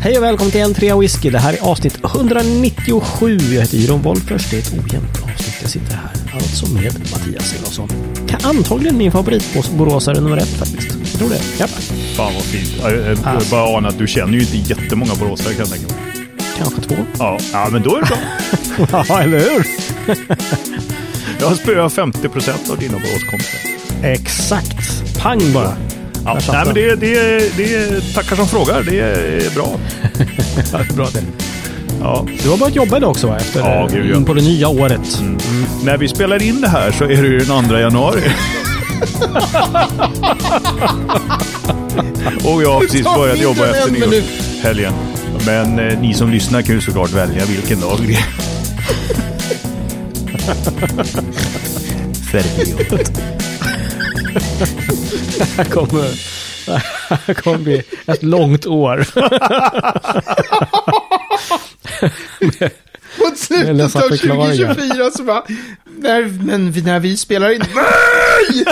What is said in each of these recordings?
Hej och välkommen till en trea whisky. Det här är avsnitt 197. Jag heter Jiron Wolffers. Det är ett ojämnt avsnitt. Jag sitter här alltså med Mattias Elofsson. Antagligen min favoritboråsare nummer ett faktiskt. Jag tror det. Ja. Fan vad fint. Jag, jag Alltså. bara anar att du känner ju inte jättemånga boråsare kan jag tänka mig. Kanske två. Ja, ja, men då är det bra. Ja, eller hur? Jag spöar 50 procent av dina boråskompisar. Exakt. Pang bara. Ja, nej, men det, det, det tackar som frågar. Det är bra. Det är bra det. Ja. Du har börjat jobba idag också va? Efter, Ja, gud, ja. in på det nya året. När vi spelar in det här så är det ju den 2 januari. Och jag har precis börjat jobba efter nyårshelgen. Men eh, ni som lyssnar kan ju såklart välja vilken dag det är. Färgjobbet. Det här kommer, det här kommer bli ett långt år. Mot slutet av förklaringar. 2024 så bara, när, men vi- när vi spelar in, nej!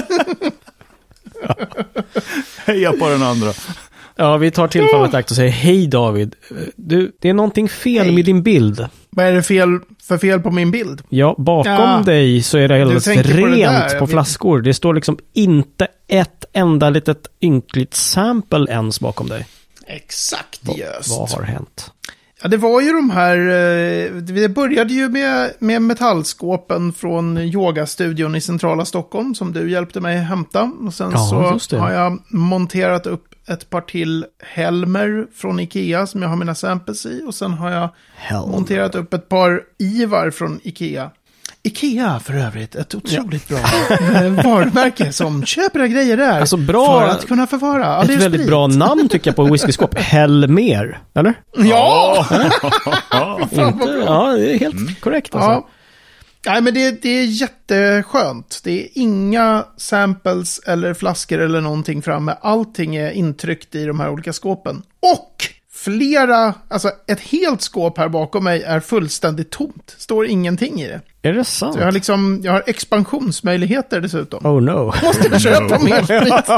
Heja på den andra. Ja, vi tar tillfället i akt och säger hej David. Du, det är någonting fel Hej. med din bild. Vad är det fel, för fel på min bild? Ja, bakom Ja. dig så är det alldeles på det rent på vet. flaskor. Det står liksom inte ett enda litet ynkligt sample ens bakom dig. Exakt just. Vad har hänt? Ja, det var ju de här, eh, det började ju med, med metallskåpen från yogastudion i centrala Stockholm som du hjälpte mig hämta. Och sen Ja, så har jag monterat upp ett par till Helmer från Ikea som jag har mina samples i. Och sen har jag Helmer. monterat upp ett par Ivar från Ikea. Ikea för övrigt, ett otroligt bra eh, varumärke som köper era grejer där. Alltså, bra- För att kunna förvara. Ja, Ett det är väldigt sprit. bra namn tycker jag på whiskyskåp. Helmer, eller? Ja! Ja. Inte, ja, det är helt korrekt alltså. Ja. Nej, men det, det är jätteskönt. Det är inga samples eller flaskor eller någonting framme. Allting är intryckt i de här olika skåpen. Och flera, alltså ett helt skåp här bakom mig är fullständigt tomt. Står ingenting i det. Är det sant? Så jag har liksom, jag har expansionsmöjligheter dessutom. Oh no. Måste köpa mer sprit.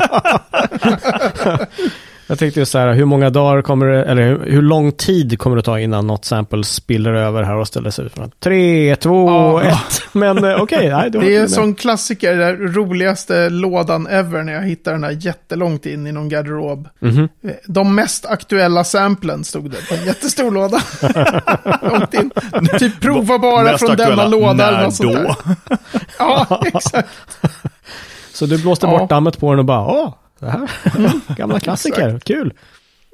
Jag tänkte just så här, hur många dagar kommer det, eller hur, hur lång tid kommer det ta innan något sample spiller över här och ställer sig ut? Tre, två, Ja. ett. Men eh, okej, nej. då- Det är en sån klassiker, den roligaste lådan ever när jag hittar den här jättelångt in i någon garderob. Mhm. De mest aktuella samplen stod det på en jättestor låda. långt in. Typ prova bara Mest från denna låda eller när något sånt då? där. Ja, exakt. Så du blåste Ja. bort dammet på den och bara, åh, det här, gamla klassiker, kul.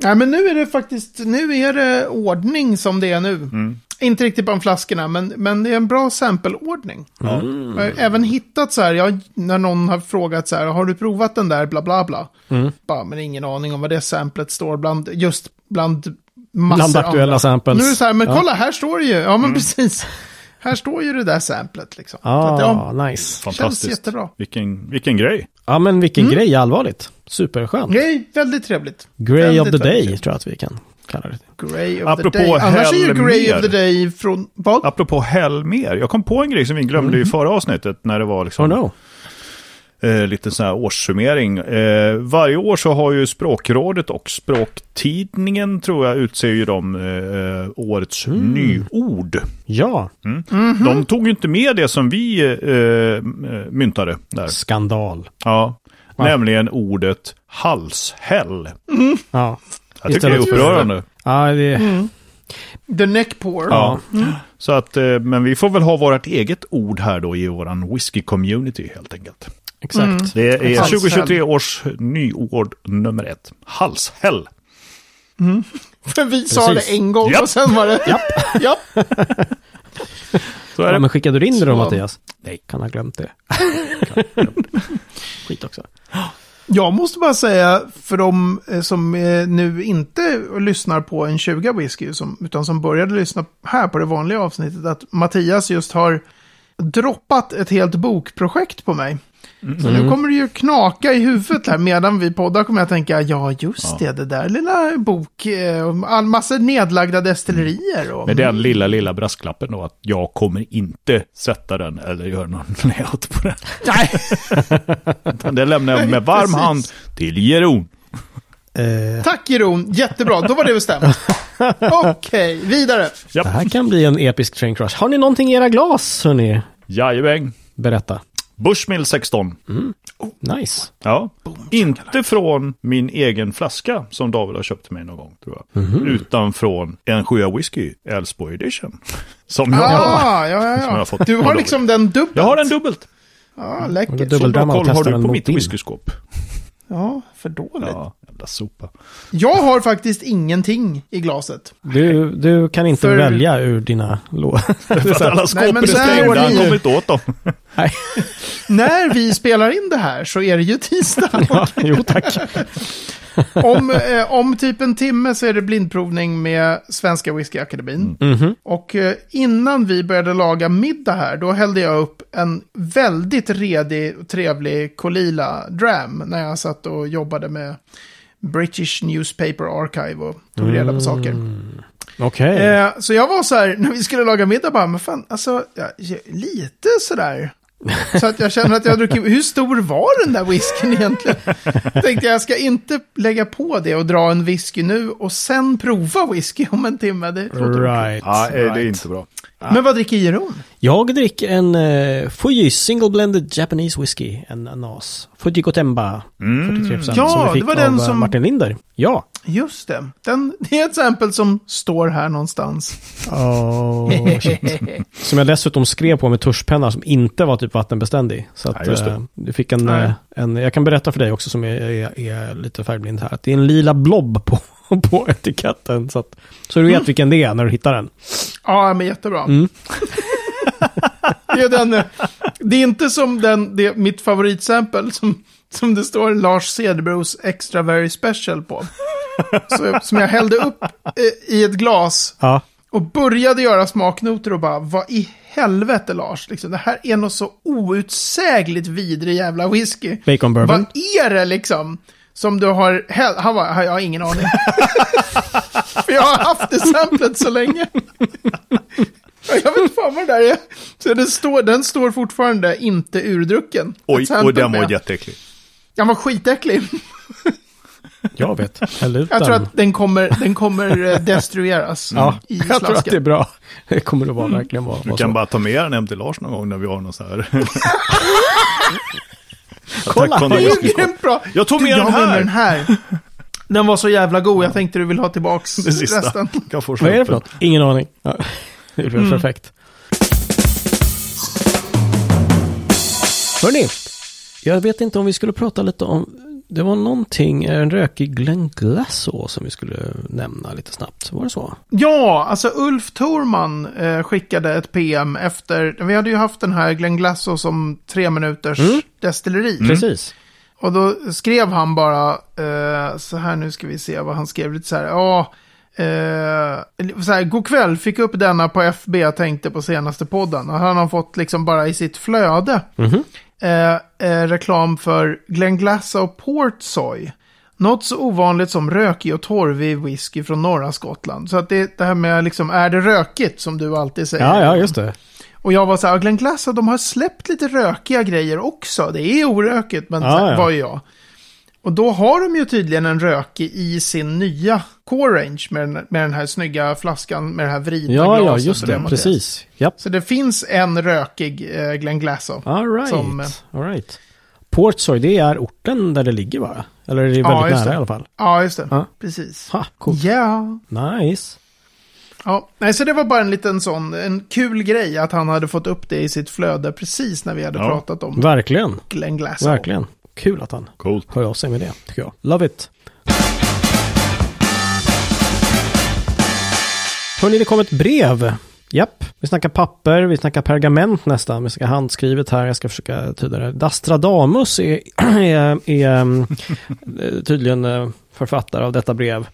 Nej, men nu är det faktiskt, nu är det ordning som det är nu. Mm. Inte riktigt bland flaskorna, men, men det är en bra sampleordning. Jag har även hittat så här, jag, när någon har frågat så här, har du provat den där, bla bla bla. Mm. Bara, men ingen aning om vad det samplet står bland, just bland massor Bland aktuella andra. samples. Nu är det så här, men Ja. kolla, här står det ju, ja men precis. Här står ju det där samplet liksom. Så Ah, att, ja, nice. känns Fantastiskt. jättebra. Vilken, vilken grej. Ja, men vilken grej, allvarligt. Superskönt. Är väldigt trevligt. Grey väldigt, of the day, trevligt. tror jag att vi kan kalla det. Grey of Apropå the day. Annars är ju. Grey of the day från, vad? Apropå Helmer. Jag kom på en grej som vi glömde i förra avsnittet när det var liksom Oh no. Eh, lite sån här årssummering. Eh, varje år så har ju Språkrådet och Språktidningen tror jag utser ju de eh, årets nyord. Ja, De tog ju inte med det som vi eh, myntade där. skandal. Ja. Va? Nämligen ordet halshäll. Ja, Jag tycker det är upprörande. ja det... The neck pour. Ja. Så att, eh, men vi får väl ha vårt eget ord här då i våran whisky-community helt enkelt. Exakt. Det är Halshäll. 2023 års nyord nummer ett. Halshäll. För vi sa Precis. det en gång Japp. och sen var det... Japp. Japp. Så är Ja, det. men skickade du in det då Mattias? Nej. Kan ha glömt det. Skit också. Jag måste bara säga för de eh, som eh, nu inte lyssnar på en 20 whisky, utan som började lyssna här på det vanliga avsnittet, att Mattias just har droppat ett helt bokprojekt på mig. Så nu kommer det ju knaka i huvudet här medan vi poddar kommer jag tänka, ja just det, det där lilla bok, eh, och all massa nedlagda destillerier. Och, Med den lilla, lilla brasklappen då att jag kommer inte sätta den eller göra någon layout på den. Nej, Det lämnar jag med varm precis. hand till Jeroen. Eh, Tack Jeroen, jättebra. Då var det bestämt. Okej, vidare. det här kan bli en episk train crush. Har ni någonting i era glas, hörni? Jajamän. Berätta. Bushmill 16. Nice. Ja. Inte från min egen flaska som David har köpt till mig någon gång, tror jag. Utan från en sjua whisky, Älvsborg edition. Som jag har. Ah, ja, ja, Som jag har ja. fått Du har liksom den dubbelt. Jag har en dubbelt. Ja, då läckert. Så bra koll har du den på mitt whiskyskåp. Ja, för dåligt. Ja, jävla sopa. Jag har faktiskt ingenting i glaset. Du, du kan inte För- välja ur dina. För att alla skåpen är stängda, han kommer inte åt dem. Nej, När vi spelar in det här så är det ju tisdag. ja, jo tack. Om, eh, om typ en timme så är det blindprovning med Svenska Whiskyakademin. Mhm. Och eh, innan vi började laga middag här, då hällde jag upp en väldigt redig och trevlig Colila Dram när jag satt och jobbade med British Newspaper Archive och tog reda på saker. Okej. Eh, så jag var så här, när vi skulle laga middag, bara, men fan, alltså, ja, lite sådär. Så att jag känner att jag har druckit, hur stor var den där whiskyn egentligen? Tänkte jag ska inte lägga på det och dra en whisky nu och sen prova whisky om en timme. Det låter Right. Ja, eh, det är right. inte bra. Men vad dricker Jeroen? Jag dricker en uh, Fuji Single Blended Japanese Whisky. En NAS. Fuji Gotemba. 43% Ja, som vi fick det var den av eh, som- Martin Linder. Ja. Just det. Den, det är ett exempel som står här någonstans. Oh, shit. Som jag dessutom skrev på med tuschpenna som inte var typ vattenbeständig. Så att Ja, just det. eh, du fick en, eh, en, jag kan berätta för dig också som är, är, är lite färgblind här, att det är en lila blob på, på etiketten. Så, att, så du vet Mm. vilken det är när du hittar den. Ja, men jättebra. Mm. det, är den, eh, det är inte som den, det, mitt favoritsample som, som det står Lars Cederbros Extra Very Special på. Så, som jag hällde upp eh, i ett glas Ja, och började göra smaknoter och bara, vad i helvete Lars, liksom, det här är något så outsägligt vidrig jävla whisky. bacon bourbon. Vad är det liksom? Som du har häll... Han bara, jag har ingen aning. För jag har haft det samplet så länge. jag vet fan vad det där är. Så det står, den står fortfarande inte urdrucken. Oj, och den var med. jätteäcklig. Den var skitäcklig. Jag vet. Jag den. tror att den kommer, den kommer eh, destrueras Ja, i jag tror att det är slasken. bra. Det kommer att vara verkligen vara, Du kan så. bara ta med den hem till Lars någon gång när vi har någon så här. Kolla. Det är grymt bra. Jag tog Du, med jag den med här. den här. Den var så jävla god, jag tänkte du vill ha tillbaks Det sista. resten. Kan få Vad är det för något? Ingen aning. Ja. Det är Mm. perfekt. Hörni, jag vet inte om vi skulle prata lite om... Det var någonting, en rökig Glenn Glasso som vi skulle nämna lite snabbt. Var det så? Ja, alltså Ulf Thorman eh, skickade ett PM efter, vi hade ju haft den här Glenn Glasso som tre minuters Mm. destilleri. Precis. Och då skrev han bara, eh, så här nu ska vi se vad han skrev, lite så här, ja, eh, så här, god kväll, fick upp denna på FB, tänkte på senaste podden. Och han har fått liksom bara i sitt flöde Mhm. Eh, eh, reklam för Glen Glasso Port Soy. Något så ovanligt som rökig och torvig whisky från norra Skottland. Så att det, det här med liksom, är det rökigt som du alltid säger. Ja, ja, just det. Och jag var så här, Glen Glasso, de har släppt lite rökiga grejer också. Det är orökigt, men här, ja. var ju jag. Och då har de ju tydligen en rökig i sin nya core range med den, med den här snygga flaskan med det här vridna Ja, ja, glaset just och det. Precis. Japp. Så det finns en rökig eh, Glen Glasso. All right. Som, eh, All right. Portsoy, det är orten där det ligger va? Eller är det Ja, väldigt just nära det. i alla fall? Ja, just det. Ja. Precis. Ha, cool. Ja. Nice. Ja, nej, så det var bara en liten sån, en kul grej att han hade fått upp det i sitt flöde precis när vi hade Ja. pratat om Verkligen. Glen Glasso. Verkligen. Kul att han Coolt. hör av sig med det, tycker jag. Love it. Hörni, det kom ett brev. Japp, vi snackar papper, vi snackar pergament nästan, vi snackar handskrivet här, jag ska försöka tyda det. Dastradamus är, är, är um, tydligen eh, författare av detta brev.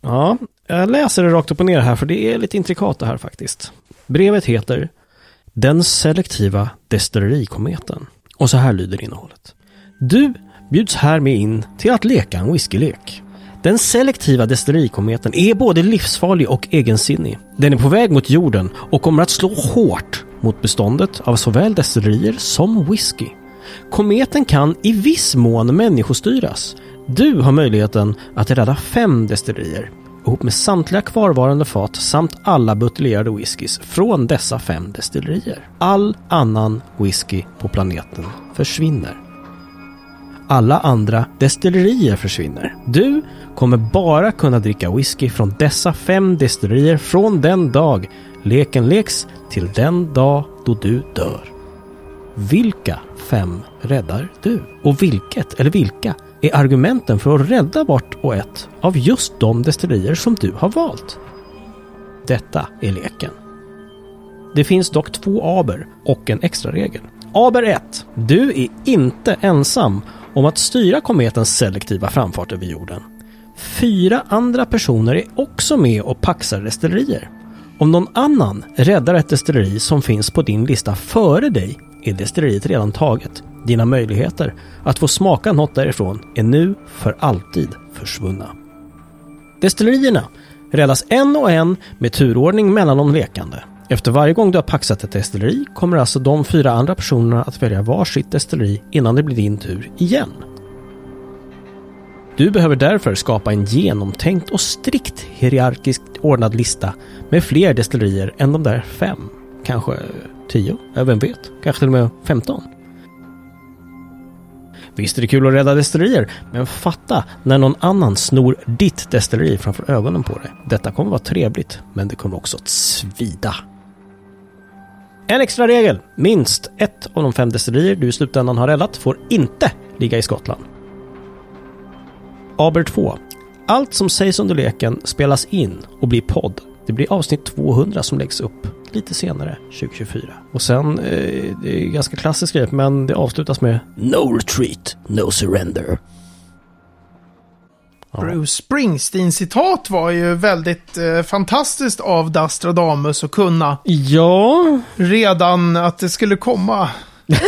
Ja, jag läser det rakt upp och ner här, för det är lite intrikat det här faktiskt. Brevet heter Den selektiva destillerikometen. Och så här lyder innehållet. Du bjuds härmed in till att leka en whiskylek. Den selektiva destillerikometen är både livsfarlig och egensinnig. Den är på väg mot jorden och kommer att slå hårt mot beståndet av såväl destillerier som whisky. Kometen kan i viss mån människostyras. Du har möjligheten att rädda fem destillerier ihop med samtliga kvarvarande fat samt alla buteljerade whiskys från dessa fem destillerier. All annan whisky på planeten försvinner. Alla andra destillerier försvinner. Du kommer bara kunna dricka whisky från dessa fem destillerier från den dag leken leks till den dag då du dör. Vilka fem räddar du? Och vilket, eller vilka, är argumenten för att rädda vart och ett av just de destillerier som du har valt? Detta är leken. Det finns dock två aber och en extra regel. Aber 1. Du är inte ensam om att styra kometens selektiva framfart över jorden. Fyra andra personer är också med och paxar destillerier. Om någon annan räddar ett destilleri som finns på din lista före dig är destilleriet redan taget. Dina möjligheter att få smaka något därifrån är nu för alltid försvunna. Destillerierna räddas en och en med turordning mellan de lekande. Efter varje gång du har paxat ett destilleri kommer alltså de fyra andra personerna att välja varsitt destilleri innan det blir din tur igen. Du behöver därför skapa en genomtänkt och strikt hierarkiskt ordnad lista med fler destillerier än de där fem. Kanske tio, ja, vem vet? Kanske till och med femton. Visst är det kul att rädda destillerier, men fatta när någon annan snor ditt destilleri framför ögonen på dig. Detta kommer vara trevligt, men det kommer också att svida. En extra regel. Minst ett av de fem destillerier du i slutändan har räddat får inte ligga i Skottland. Aber 2. Allt som sägs under leken spelas in och blir podd. Det blir avsnitt 200 som läggs upp lite senare 2024. Och sen, eh, det är ganska klassiskt grepp, men det avslutas med No retreat, no surrender. Bruce Springsteen-citat var ju väldigt eh, fantastiskt av Dastradamus att kunna. Ja. Redan att det skulle komma.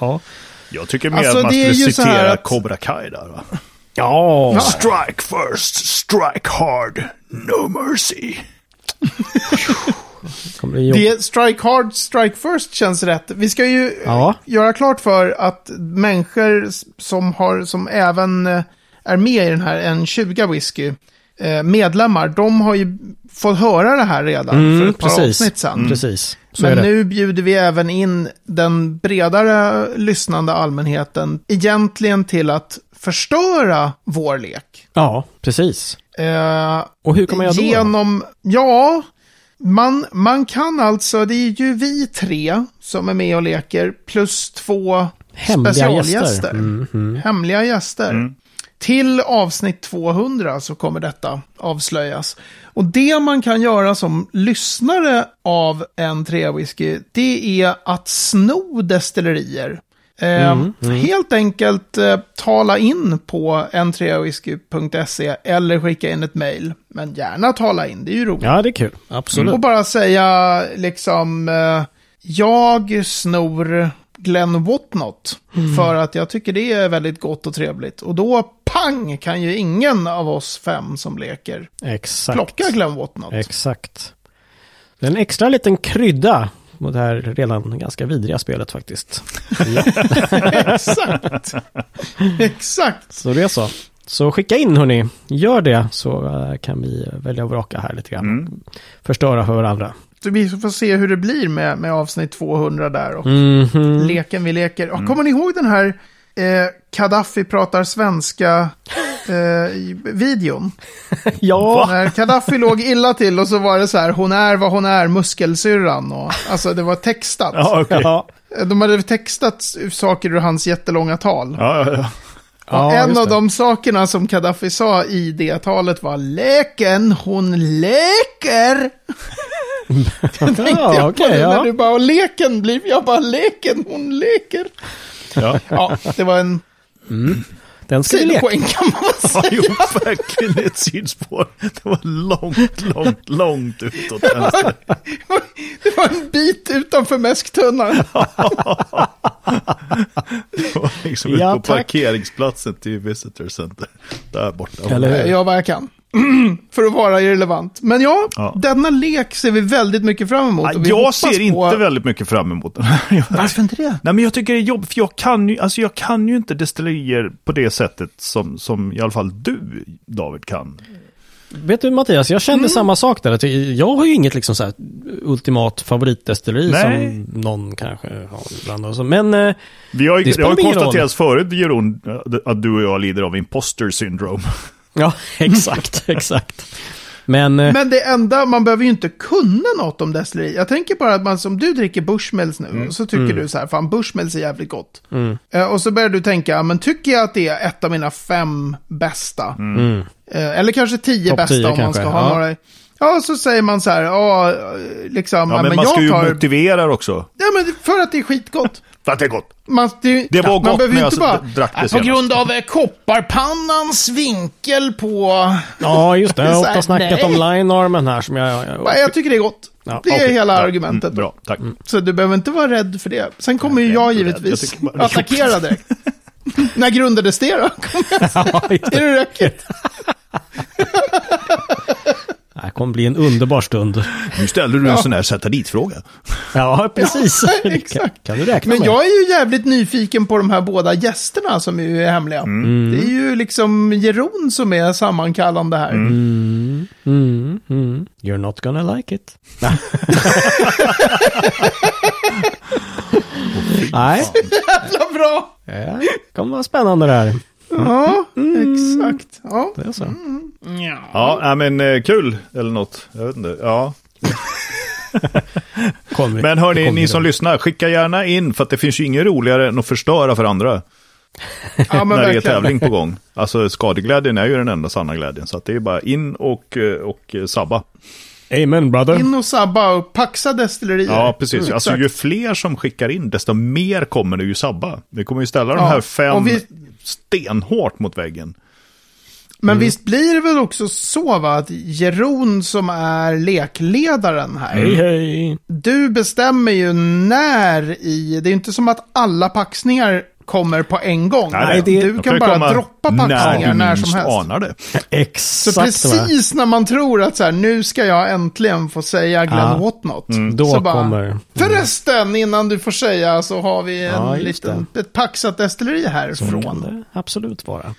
Ja. Jag tycker mer Alltså, att man skulle ju så här citera att- Cobra Kai där va? Ja. Strike first, strike hard, no mercy. Det Det, strike hard, strike first känns rätt. Vi ska ju Ja. göra klart för att människor som, har, som även eh, är med i den här N20 whisky, eh, medlemmar, de har ju fått höra det här redan för Mm, ett par precis. avsnitt sedan. Precis. Så Men nu bjuder vi även in den bredare lyssnande allmänheten egentligen till att förstöra vår lek. Ja, precis. Eh, Och hur man göra då? Genom, ja, man, man kan alltså, det är ju vi tre som är med och leker, plus två Hemliga specialgäster. gäster. Mm, mm. Hemliga gäster. Mm. Till avsnitt 200 så kommer detta avslöjas. Och det man kan göra som lyssnare av en träwhisky, det är att sno destillerier. Eh, Mm, Helt enkelt eh, tala in på n3whisky.se eller skicka in ett mejl. Men gärna tala in, det är ju roligt. Ja, det är kul. Absolut. Och bara säga liksom, eh, jag snor Glenn Whatnot. För att jag tycker det är väldigt gott och trevligt. Och då, pang, kan ju ingen av oss fem som leker Exakt. plocka Glenn Whatnot. Exakt. Det är en extra liten krydda mot det här redan ganska vidriga spelet faktiskt. Exakt. Exakt. så det är så. Så skicka in hörni, gör det så eh, kan vi välja och vraka här lite grann. Mm. Förstöra för varandra. Vi får se hur det blir med, med avsnitt 200 där. Och Mhm. leken vi leker. Ja, Kommer ni ihåg den här eh, Gaddafi pratar svenska eh, videon? Ja, När Gaddafi låg illa till och så var det så här, hon är vad hon är, muskelsyrran. Och, alltså det var textat. Ja, okej. ja. De hade textat saker ur hans jättelånga tal. Ja, ja, ja. Och Ja, en av det. de sakerna som Gaddafi sa i det talet var leken, hon leker. Tänkte Ja, jag på okej, det när ja. du bara, leken blir, jag bara leken, hon leker. ja. Ja, det var en Den ska sidopoäng kan man väl Ja, säga. jo, verkligen ett sidspår. Det var långt, långt, långt utåt vänster. Det var en bit utanför mäsktunnan. Det var liksom Ja, ut på tack. parkeringsplatsen till Visitor Center. Där borta. Eller hur? Jag gör vad jag kan. för att vara irrelevant. Men ja, Ja. denna lek ser vi väldigt mycket fram emot. Vi jag ser inte på... väldigt mycket fram emot den. Varför inte det? Nej, men jag tycker det är jobbigt, för jag kan ju, alltså jag kan ju inte destillerier på det sättet som, som i alla fall du, David, kan. Vet du Mattias, jag kände samma sak där. Jag- har ju inget liksom så här ultimat favoritdestilleri Nej. som någon kanske har ibland. och så. Men eh, Vi har, Det det spelar har konstaterats förut, Jeroen, att du och jag lider av imposter syndrome. ja, exakt, exakt. Men, eh, Men det enda, man behöver ju inte kunna något om destilleri. Jag tänker bara att man som du dricker Bushmills nu, Mm. så tycker du så här, fan Bushmills är jävligt gott. Mm. Eh, och så börjar du tänka, men tycker jag att det är ett av mina fem bästa? mm. Eh, eller kanske tio Topp bästa tio om man kanske, ska ha ja. några. Ja, så säger man så här, ja, liksom, Ja, men, men, man ska jag ju tar... motivera också. Ja, men för att det är skitgott. För att det är gott. Man, det, Det var man gott behöver när jag inte bara, drack det "Äh, på senast." grund av eh, kopparpannans vinkel på... ja, just det. Jag har ofta snackat nej. om linearmen här som jag... jag, Jag tycker det är gott. Ja, det är hela Ja, argumentet. mm, Bra, tack. Så du behöver inte vara rädd för det. Sen kommer ju jag givetvis Jag bara- attackera direkt. När grundades det då? Är det rökigt? Det här kommer bli en underbar stund. Nu ställer du en sån här sätta dit-fråga. Ja, precis. Ja, Det kan, exakt. kan du räkna Men med. jag är ju jävligt nyfiken på de här båda gästerna som är hemliga. Mm. Det är ju liksom Jeroen som är sammankallande här. Mm, mm, mm. You're not gonna like it. Nej, Jävla bra! det kommer vara spännande det här. Ja, exakt. Ja. Det är så. Ja. Ja, nej, men eh, kul eller något. Jag vet inte. Ja. Men hörni, ni som lyssnar, skicka gärna in för att det finns ju inget roligare än att förstöra för andra ja, men när det är verkligen. tävling på gång. Alltså skadeglädjen är ju den enda sanna glädjen. Så att det är bara in och, eh, och eh, sabba. Amen brother. In och sabba och paxa destillerier. Ja, precis. Mm, alltså ju fler som skickar in, desto mer kommer det ju sabba. Vi kommer ju ställa de Ja, här och fem vi- stenhårt mot väggen. Men Mm. visst blir det väl också så va, att Jeroen som är lekledaren här, Hej hej. du bestämmer ju när i, det är inte som att alla paxningar kommer på en gång. Nej, det- du kan bara droppa paxningar du när minst som helst. anar det. Exakt. Så va? precis när man tror att så här, nu ska jag äntligen få säga Glenn Ja. Whatnot. Då så bara, kommer... Förresten, innan du får säga så har vi en Ja, liten, ett paxat destilleri härifrån. det absolut vara.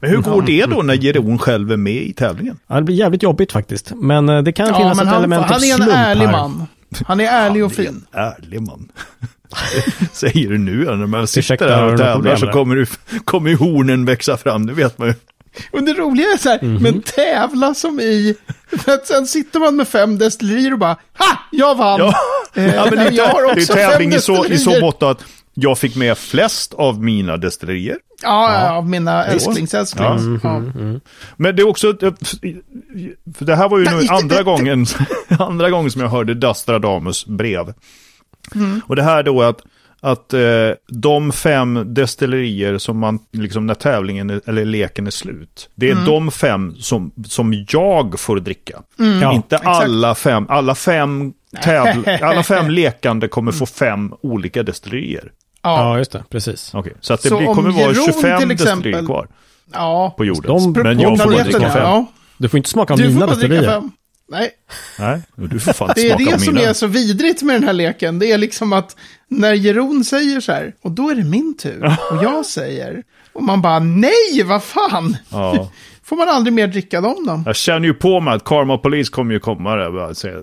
Men hur går det då när Jeroen själv är med i tävlingen? Ja, det blir jävligt jobbigt faktiskt. Men eh, det kan Ja, finnas men ett han, element han av är en slump ärlig här. man. Han är ärlig och Han är fin. en ärlig man. Säger du nu när man sitter där och tävlar så kommer, du, kommer ju hornen växa fram, det vet man ju. Och det roliga är så här, Mhm. men tävla som i... För att sen sitter man med fem destillerier och bara, ha, jag vann! Ja, Eh, ja men det är, jag har det är också fem tävling i så, i så mått att jag fick med flest av mina destillerier. Ja, ja, av mina älsklingsälsklings. Ja. Men det är också, för det här var ju nu andra gången, andra gången som jag hörde Dastradamus brev. Mm. Och det här då att, att eh, de fem destillerier som man, liksom när tävlingen är, eller leken är slut, det är Mm. de fem som, som jag får dricka. Ja. Inte exakt. alla fem, alla fem tävl, alla fem lekande kommer få fem olika destillerier. Ja, Ja. just det. Precis. Okej, så att det Så blir, om kommer vara Jeroen 25 till exempel- destillerier kvar ja. på jorden. De- Men jag får bara dricka fem. ja. Du får inte smaka av Du mina destillerier. Nej, Nej, du får fan det är det som är så vidrigt med den här leken. Det är liksom att när Jeroen säger så här, och då är det min tur, och jag säger, och man bara nej, vad fan! Ja. Får man aldrig mer dricka dem då? Jag känner ju på mig att Karma Police kommer ju komma där och säga,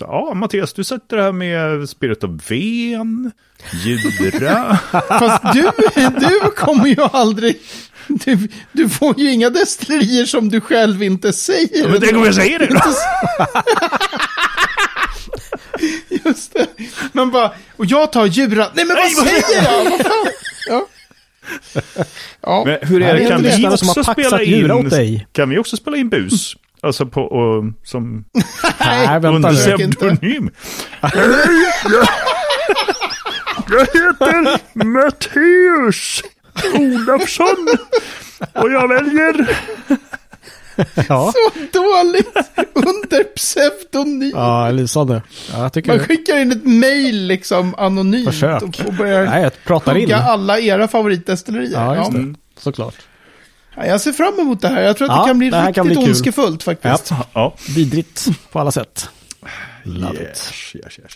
ja Mattias, du sätter det här med Spirit of Ven, Djura. Fast du, du kommer ju aldrig... Du, du får ju inga destillerier som du själv inte säger. Men tänk om jag säger det då? Just det. Men bara, och jag tar djura. Nej men vad Nej, vad säger jag? Vad fan? Ja. Ja. Men hur är Det det, kan vi som också har spela in, dig. kan vi också spela in bus? Alltså på, och, som Nej, vänta under nu. pseudonym. Jag heter Matteus Olofsson och jag väljer Ja, Så dåligt under pseudonym. ja lysande. Ja, jag tycker... Man skickar in ett mail liksom anonymt Försök. och får börja Nej, jag pratar in. alla era favoritdestillerier. Ja, just det. Mm. Såklart. Ja, jag ser fram emot det här. Jag tror att Ja, det kan bli det riktigt kan bli ondskefullt faktiskt. Ja. Ja. Vidrigt på alla sätt. Love it. Yes, yes, yes.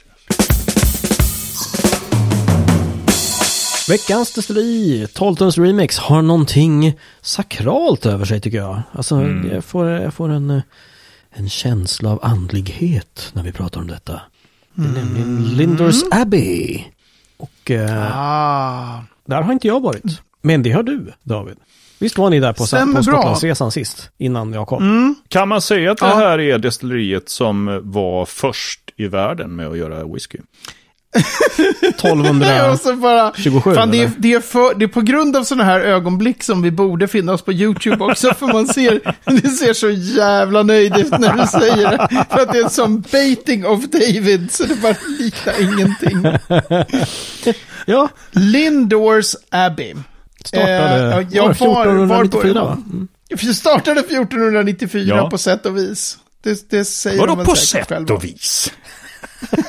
Veckans destilleri, Toltons Remix, har någonting sakralt över sig tycker jag. Alltså, jag, får, jag får en, en känsla av andlighet när vi pratar om detta. Det är nämligen Lindors Abbey. Och eh, Ah. där har inte jag varit. Men det har du, David. Visst var ni där på, Stämmer på. Skottlandsresan sist? Innan jag kom? Mm. Kan man säga att det Ja. här är destilleriet som var först i världen med att göra whisky? 1227. Och så bara... Fan, det, är, det, är för, det är på grund av sådana här ögonblick som vi borde finnas på YouTube också. För man ser, du ser så jävla nöjd ut när du säger det. För att det är som baiting of David, så det bara liknar ingenting. Ja, Lindors Abbey. startade Eh, jag var var- var 1494 på- va? Mm. Startade 1494 Ja. på sätt och vis. Det, det säger Vadå väl på sätt själva. och vis?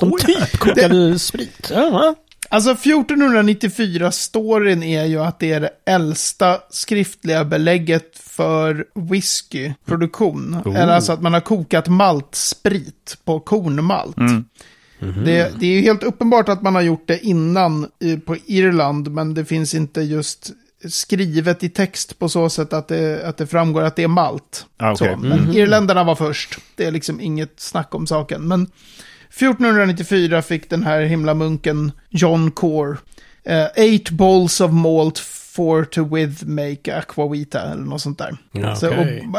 De typ kokade sprit. Ja, Alltså 1494-storyn är ju att det är det äldsta skriftliga belägget för whiskyproduktion. Oh. Eller alltså att man har kokat maltsprit på kornmalt. Det, det är ju helt uppenbart att man har gjort det innan eh, på Irland, men det finns inte just skrivet i text på så sätt att det, att det framgår att det är malt. Ah, okej. Så, men irländarna var först. Det är liksom inget snack om saken. Men 1494 fick den här himla munken John Core eh, eight balls of malt for to with make aquavita eller något sånt där. Ja, Så,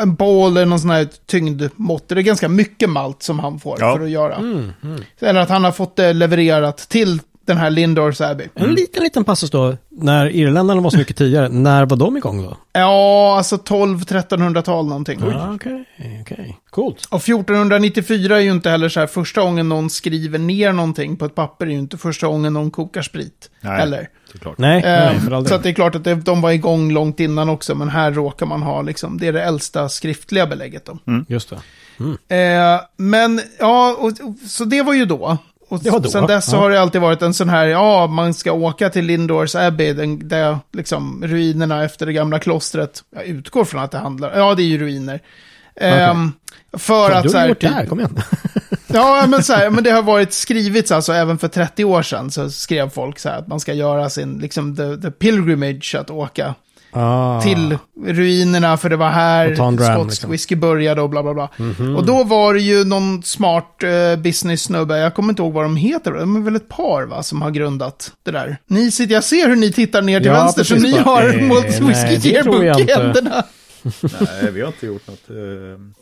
en ball är någon sån här tyngdmått. Det är ganska mycket malt som han får Ja. för att göra. Mm, Eller att han har fått det levererat till den här Lindors Abbey. En liten, liten passus då. När irländarna var så mycket tidigare, när var de igång då? Ja, alltså 12-1300-tal någonting. Ja, okej, okej. Coolt. Och 1494 är ju inte heller så här första gången någon skriver ner någonting på ett papper är ju inte första gången någon kokar sprit. Nej. Heller. Såklart. Nej, nej, Ehm, för all så att det är klart att det, de var igång långt innan också, men här råkar man ha liksom, det är det äldsta skriftliga belägget då. Just det. Eh, men ja, och, och, så det var ju då. Och Det var då, sen dess så ja. har det alltid varit en sån här, ja, man ska åka till Lindors Abbey, den, där liksom ruinerna efter det gamla klostret. Jag utgår från att det handlar, ja det är ju ruiner. Ehm, För Fan, att du så här, gjort det här, kom igen. Ja, men, så här, men det har varit skrivits alltså även för 30 år sedan så skrev folk så här att man ska göra sin, liksom the, the pilgrimage att åka Ah. till ruinerna för det var här skotsk liksom. whisky började och bla bla bla. Och då var det ju någon smart uh, business-snubbe, jag kommer inte ihåg vad de heter, de är väl ett par va, som har grundat det där. Ni sitter, jag ser hur ni tittar ner till Ja, vänster, så ni bara, har eh, Malt Whisky Yearbook i händerna. Nej, vi har inte gjort något. eh,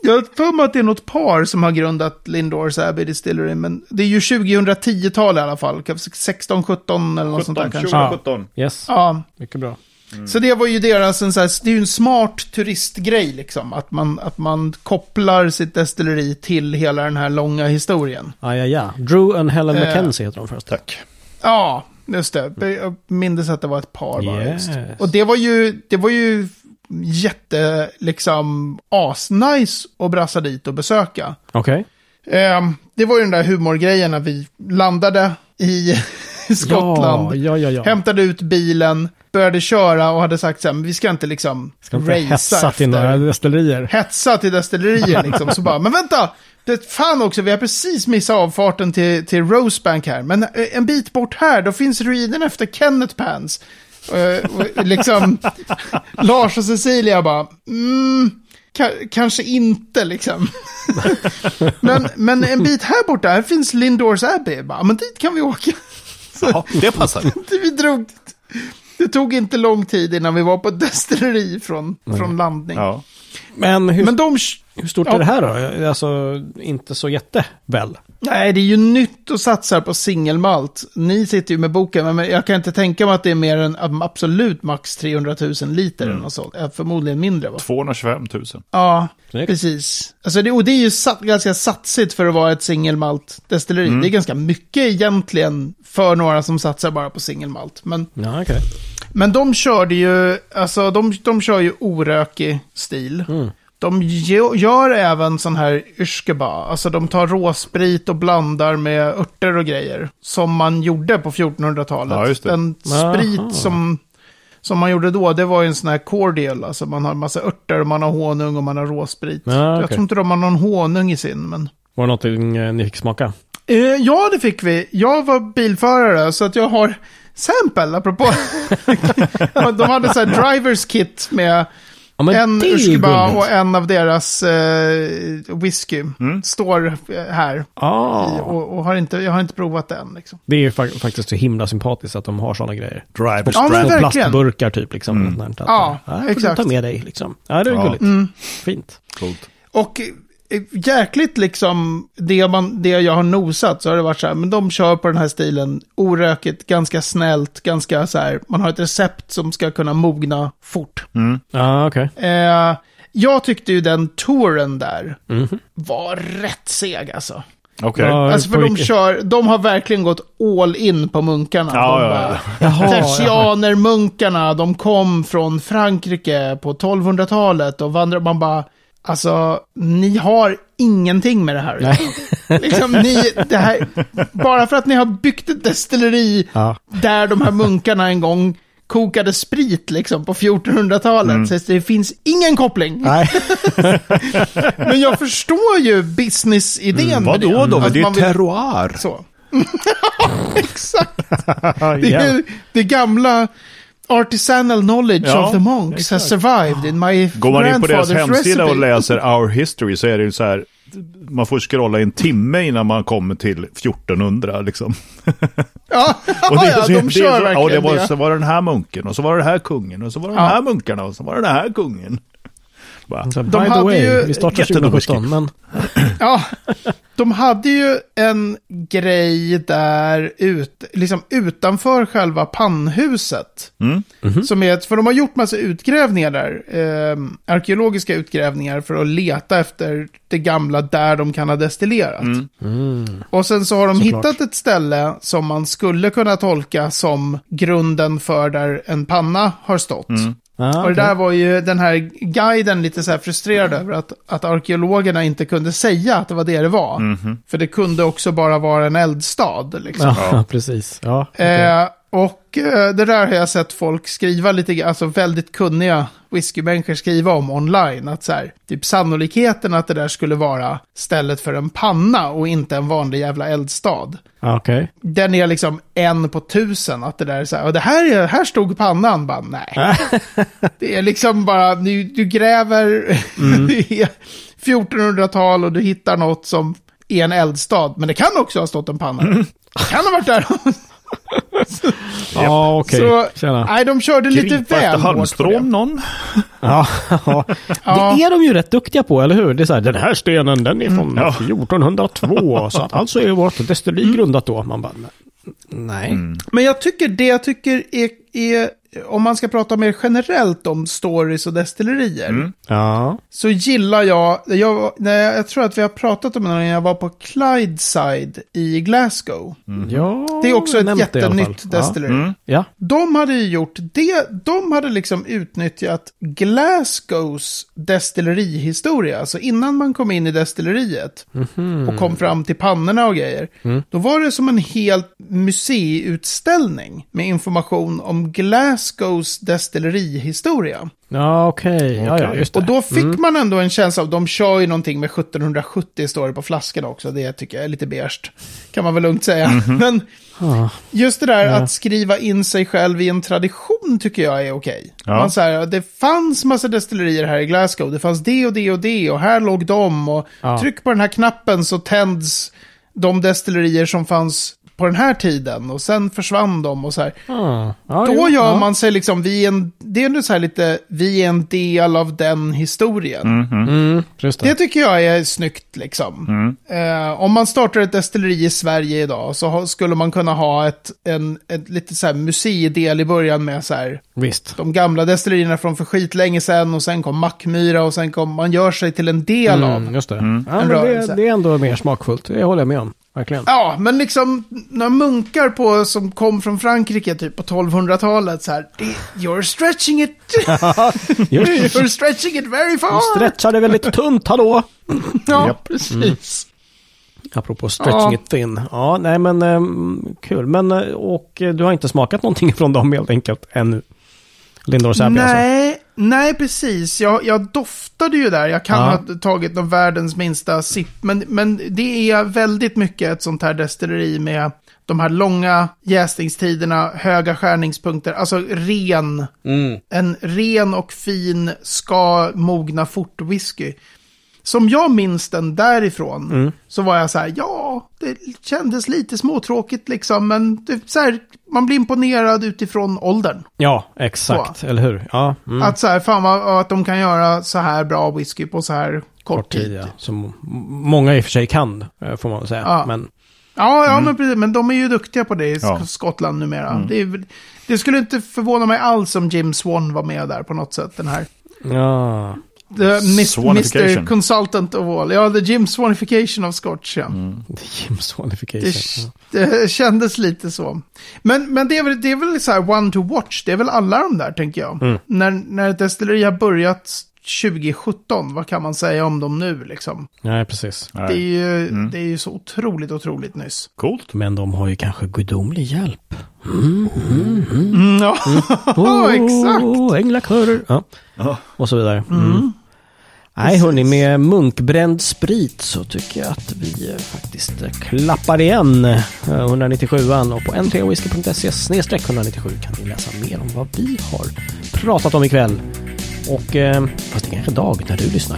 Jag har för mig att det är något par som har grundat Lindors Abbey Distillery, men det är ju 2010-tal i alla fall, kanske 16, 17 eller något sånt där 17, kanske. 2017. Yes, Ja, mycket bra. Så det var ju deras, en så här, det är ju en smart turistgrej liksom, att man, att man kopplar sitt destilleri till hela den här långa historien. Ah, ja, ja. Drew and Helen Eh. Mackenzie heter de först. Tack. Ja, just det. Jag minns att det var ett par bara. Just. Yes. Och det var ju, det var ju jätte, liksom, asnice att brassa dit och besöka. Okej. Ehm, det var ju den där humorgrejen när vi landade i Skottland. Ja, ja, ja. ja. Hämtade ut bilen, började köra och hade sagt så här, men vi ska inte liksom Ska inte racea hetsa till några destillerier. hetsa till destillerier liksom. Så bara, men vänta! Det fan också, vi har precis missat avfarten till, till Rosebank här. Men eh, en bit bort här, då finns ruinen efter Kenneth Pans. Eh, och liksom, Lars och Cecilia bara, mm, ka- kanske inte liksom. men, men en bit här borta, här finns Lindors Abbey. Bara, men dit kan vi åka. Ja, det passar. vi drog, det tog inte lång tid innan vi var på ett destilleri från, från landning. Ja. Men hur, Men de, hur stort ja. är det här då? Alltså, inte så jätte väl? Nej, det är ju nytt att satsa på singelmalt. Ni sitter ju med boken, men jag kan inte tänka mig att det är mer än absolut max 300 000 liter eller något sånt. Ja, Förmodligen mindre va? 225 000. Ja, Snyggt. precis. Alltså det, och det är ju sat, ganska satsigt för att vara ett singelmalt destilleri. Det är ganska mycket egentligen för några som satsar bara på singelmalt. Men, Ja, okej. Men de körde ju, alltså de, de kör ju orökig stil. De gö- gör även sån här yrskeba, alltså de tar råsprit och blandar med örter och grejer. Som man gjorde på 1400-talet. Ja. Den Aha. sprit som, som man gjorde då, det var ju en sån här cordial. Alltså man har massa örter, och man har honung och man har råsprit. Ja, Jag okej. tror inte de har någon honung i sin, men... Var det någonting eh, ni fick smaka? Eh, ja, det fick vi. Jag var bilförare, så att jag har sample, apropå. Ja, de hade så här drivers kit med Ja, en gulligt. och en av deras eh, whisky. Står eh, här. Ah, Och, och har inte, jag har inte provat den. Liksom. det är ju fa- faktiskt så himla sympatiskt att de har sådana grejer. Drivers Ja, verkligen. plastburkar typ liksom. Mm. Att, Ja, ja, får du exakt. Ta med dig liksom. Ja, det är Ja. gulligt. Fint. Coolt. Och jäkligt liksom, det, man, det jag har nosat så har det varit så här, men de kör på den här stilen orökigt, ganska snällt, ganska så här, man har ett recept som ska kunna mogna fort. Ja, okej. Eh, jag tyckte ju den touren där Mhm. var rätt seg alltså. Okej. Ja, Alltså för de vilket- kör, de har verkligen gått all in på munkarna. Ja, de ja, bara- ja. Tertianermunkarna, de kom från Frankrike på 1200-talet och vandrade, man bara, alltså, ni har ingenting med det här. Nej. liksom, ni, det här, bara för att ni har byggt ett destilleri Ja. där de här munkarna en gång kokade sprit liksom på 1400-talet. Så det finns ingen koppling. Nej. Men jag förstår ju businessidén med det. Vadå då? Men Att det är vill- terroir. Så. Exakt. Det är det gamla artisanal knowledge Ja, of the monks has survived in my Går man in på deras hemsida och läser Our History så är det ju så här, man får scrolla en timme innan man kommer till 1400 liksom. Ja, Och det, ja, så- de det, kör är så- verkligen ja, det var, det. Så var det den här munken och så var det den här kungen och så var det de Ja. här munkarna och så var det den här kungen. Bara, Så, by De the way, ju vi startar jättedålig 2017, men... Ja, de hade ju en grej där ut, liksom utanför själva pannhuset. Mm. Som är, ett- för de har gjort massa utgrävningar där, eh, arkeologiska utgrävningar för att leta efter det gamla där de kan ha destillerat. Mm. Och sen så har de Såklart. hittat ett ställe som man skulle kunna tolka som grunden för där en panna har stått. Ah, Och det där var ju den här guiden lite så här frustrerad över att, att arkeologerna inte kunde säga att det var det det var. Mhm. För det kunde också bara vara en eldstad. Liksom. Ja, precis. Ja, okej. Eh, och det där har jag sett folk skriva lite, alltså väldigt kunniga whiskymänniskor skriva om online. Att så här, typ sannolikheten att det där skulle vara stället för en panna och inte en vanlig jävla eldstad. Ah, okej. Den är liksom en på tusen. Att det där är så här, och det här, är, här stod pannan. Bara, nej. det är liksom bara, du, du gräver, det är 1400-tal och du hittar något som är en eldstad. Men det kan också ha stått en panna. Det kan ha varit där. Ja, okej. Så, Tjena. nej, de körde lite väl halmstrån det. någon. Ja, ja. Det är de ju rätt duktiga på, eller hur? Det är så här, den här stenen, den är från Ja. 1402. Så att alltså är vårt destilleri grundat då. Man bara, nej. Men jag tycker det jag tycker är, är, om man ska prata mer generellt om stories och destillerier. Ja. så gillar jag, jag, när jag, tror att vi har pratat om det när jag var på Clydeside i Glasgow. ja. Det är också ett jättenytt destilleri. Ja. De hade ju gjort det, de hade liksom utnyttjat Glasgows destillerihistoria. Alltså innan man kom in i destilleriet och kom fram till pannorna och grejer. Då var det som en helt museiutställning med information om Glasgows destillerihistoria. Ja, okej. Ja, ja, just det. Och då fick man ändå en känsla av, de kör ju någonting med 1770 står det på flaskorna också, det tycker jag är lite beige. Kan man väl lugnt säga. Men Ah. just det där att skriva in sig själv i en tradition tycker jag är okej. Ja. Man så här, det fanns massa destillerier här i Glasgow, det fanns det och det och det och här låg de och Ja. tryck på den här knappen så tänds de destillerier som fanns på den här tiden och sen försvann de och så här. Ah. Ja, Då jo, gör ja. man sig liksom, vi är en, det är ändå så här lite, vi är en del av den historien. Mm, just det. Det tycker jag är snyggt liksom. Eh, om man startar ett destilleri i Sverige idag så ha, skulle man kunna ha ett, en, ett lite så här museidel i början med så här, Visst. de gamla destillerierna från för skitlänge sedan och sen kom Mackmyra och sen kom, man gör sig till en del av. Mm, just det. Ja, En men det, det är ändå mer smakfullt. Det håller jag med om. Verkligen. Ja, men liksom några munkar på, som kom från Frankrike typ på 1200-talet så här, det- you're stretching it, det. you're stretching it very far. Stretchade väldigt tunt, hallå? Ja, Japp. precis. Apropå stretching Ja. it thin. Ja, nej men ehm, kul. Men, eh, och eh, du har inte smakat någonting från dem helt enkelt ännu? Lindor Säby alltså. Nej, precis. Jag, jag doftade ju där. Jag kan Ja. ha tagit någon världens minsta sipp. Men, men det är väldigt mycket ett sånt här destilleri med de här långa jäsningstiderna, höga skärningspunkter, alltså ren, Mm. en ren och fin ska mogna fort whisky. Som jag minns den därifrån Mm. så var jag så här, ja, det kändes lite småtråkigt liksom, men det, så här, man blir imponerad utifrån åldern. Ja, exakt. Eller hur? Ja. Mm. Att så här, fan vad, att de kan göra så här bra whisky på så här kort, Kort tid. ja. Som m- många i och för sig kan, eh, får man väl säga. Ja. Men Ja, ja men precis. Men de är ju duktiga på det i Ja. Sk- Skottland numera. Det, är, det skulle inte förvåna mig alls om Jim Swan var med där på något sätt. Den här. ja, The Mr. Swanification. Mr. Consultant of all. Ja, the Jim Swanification of Scotch. Ja. det är Jim Swanification. Det, det kändes lite så. Men, men det, är väl, det är väl så här one to watch. Det är väl alla de där, tänker jag. Mm. När, när ett destilleri har börjat 2017, vad kan man säga om dem nu liksom? Nej, precis. Det är, ju, det är ju så otroligt, otroligt nyss. Coolt. Men de har ju kanske gudomlig hjälp. Mm, ja, exakt. Oh, änglakörer. Ja, Ja. och så vidare. Mm. Nej, hörni, med munkbränd sprit så tycker jag att vi eh, faktiskt eh, klappar igen eh, 197an och på n3whisky.se snedstreck 197 kan ni läsa mer om vad vi har pratat om ikväll. Och, eh, fast det är kanske dag när du lyssnar.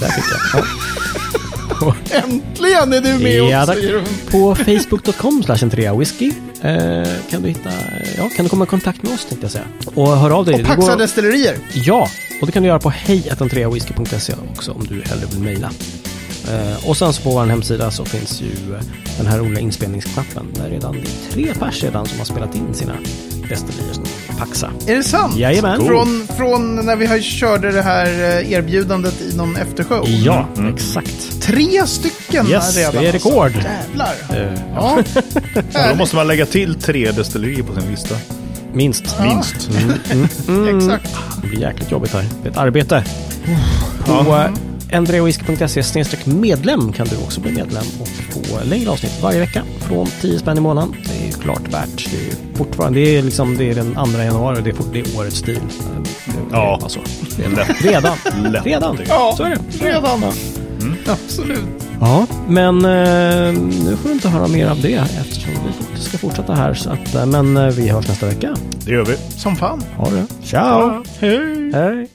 Där fick jag. Ja. Äntligen är du med Ja, också. På facebook.com slash whisky eh, kan du hitta, ja, kan du komma i kontakt med oss tänkte jag säga. Och hör av dig. Och Paxa går- destillerier. Ja, och det kan du göra på hejatentreawhisky.se också om du hellre vill mejla. Eh, och sen så på vår hemsida så finns ju den här roliga inspelningsknappen där redan det är tre pers redan som har spelat in sina som Paxa. Är det sant? Jajamän. Från, från när vi har körde det här eh, erbjudandet i någon eftershow. Ja, exakt. Tre stycken Yes, redan. det är rekord. Alltså. Jävlar. Eh, Ja. Så då måste man lägga till tre destillerier på sin lista. minst. Minst. Exakt. Det blir jäkligt jobbigt här. Det är ett arbete. På eh, ndreawhisky.se medlem kan du också bli medlem och få längre avsnitt varje vecka från 10 spänn i månaden. Det är klart värt. Det är fortfarande, det är liksom, det är den 2 januari och det är, fort, det är årets stil. Ja. Alltså, lätt. Redan. Lätt. Redan. Ja, Så är det. redan. Ja. Absolut. Ja, men eh, nu får du inte höra mer av det eftersom vi ska fortsätta här. Så att, eh, men eh, vi hörs nästa vecka. Det gör vi. Som fan. Ha det. Ciao! Hej. Hej!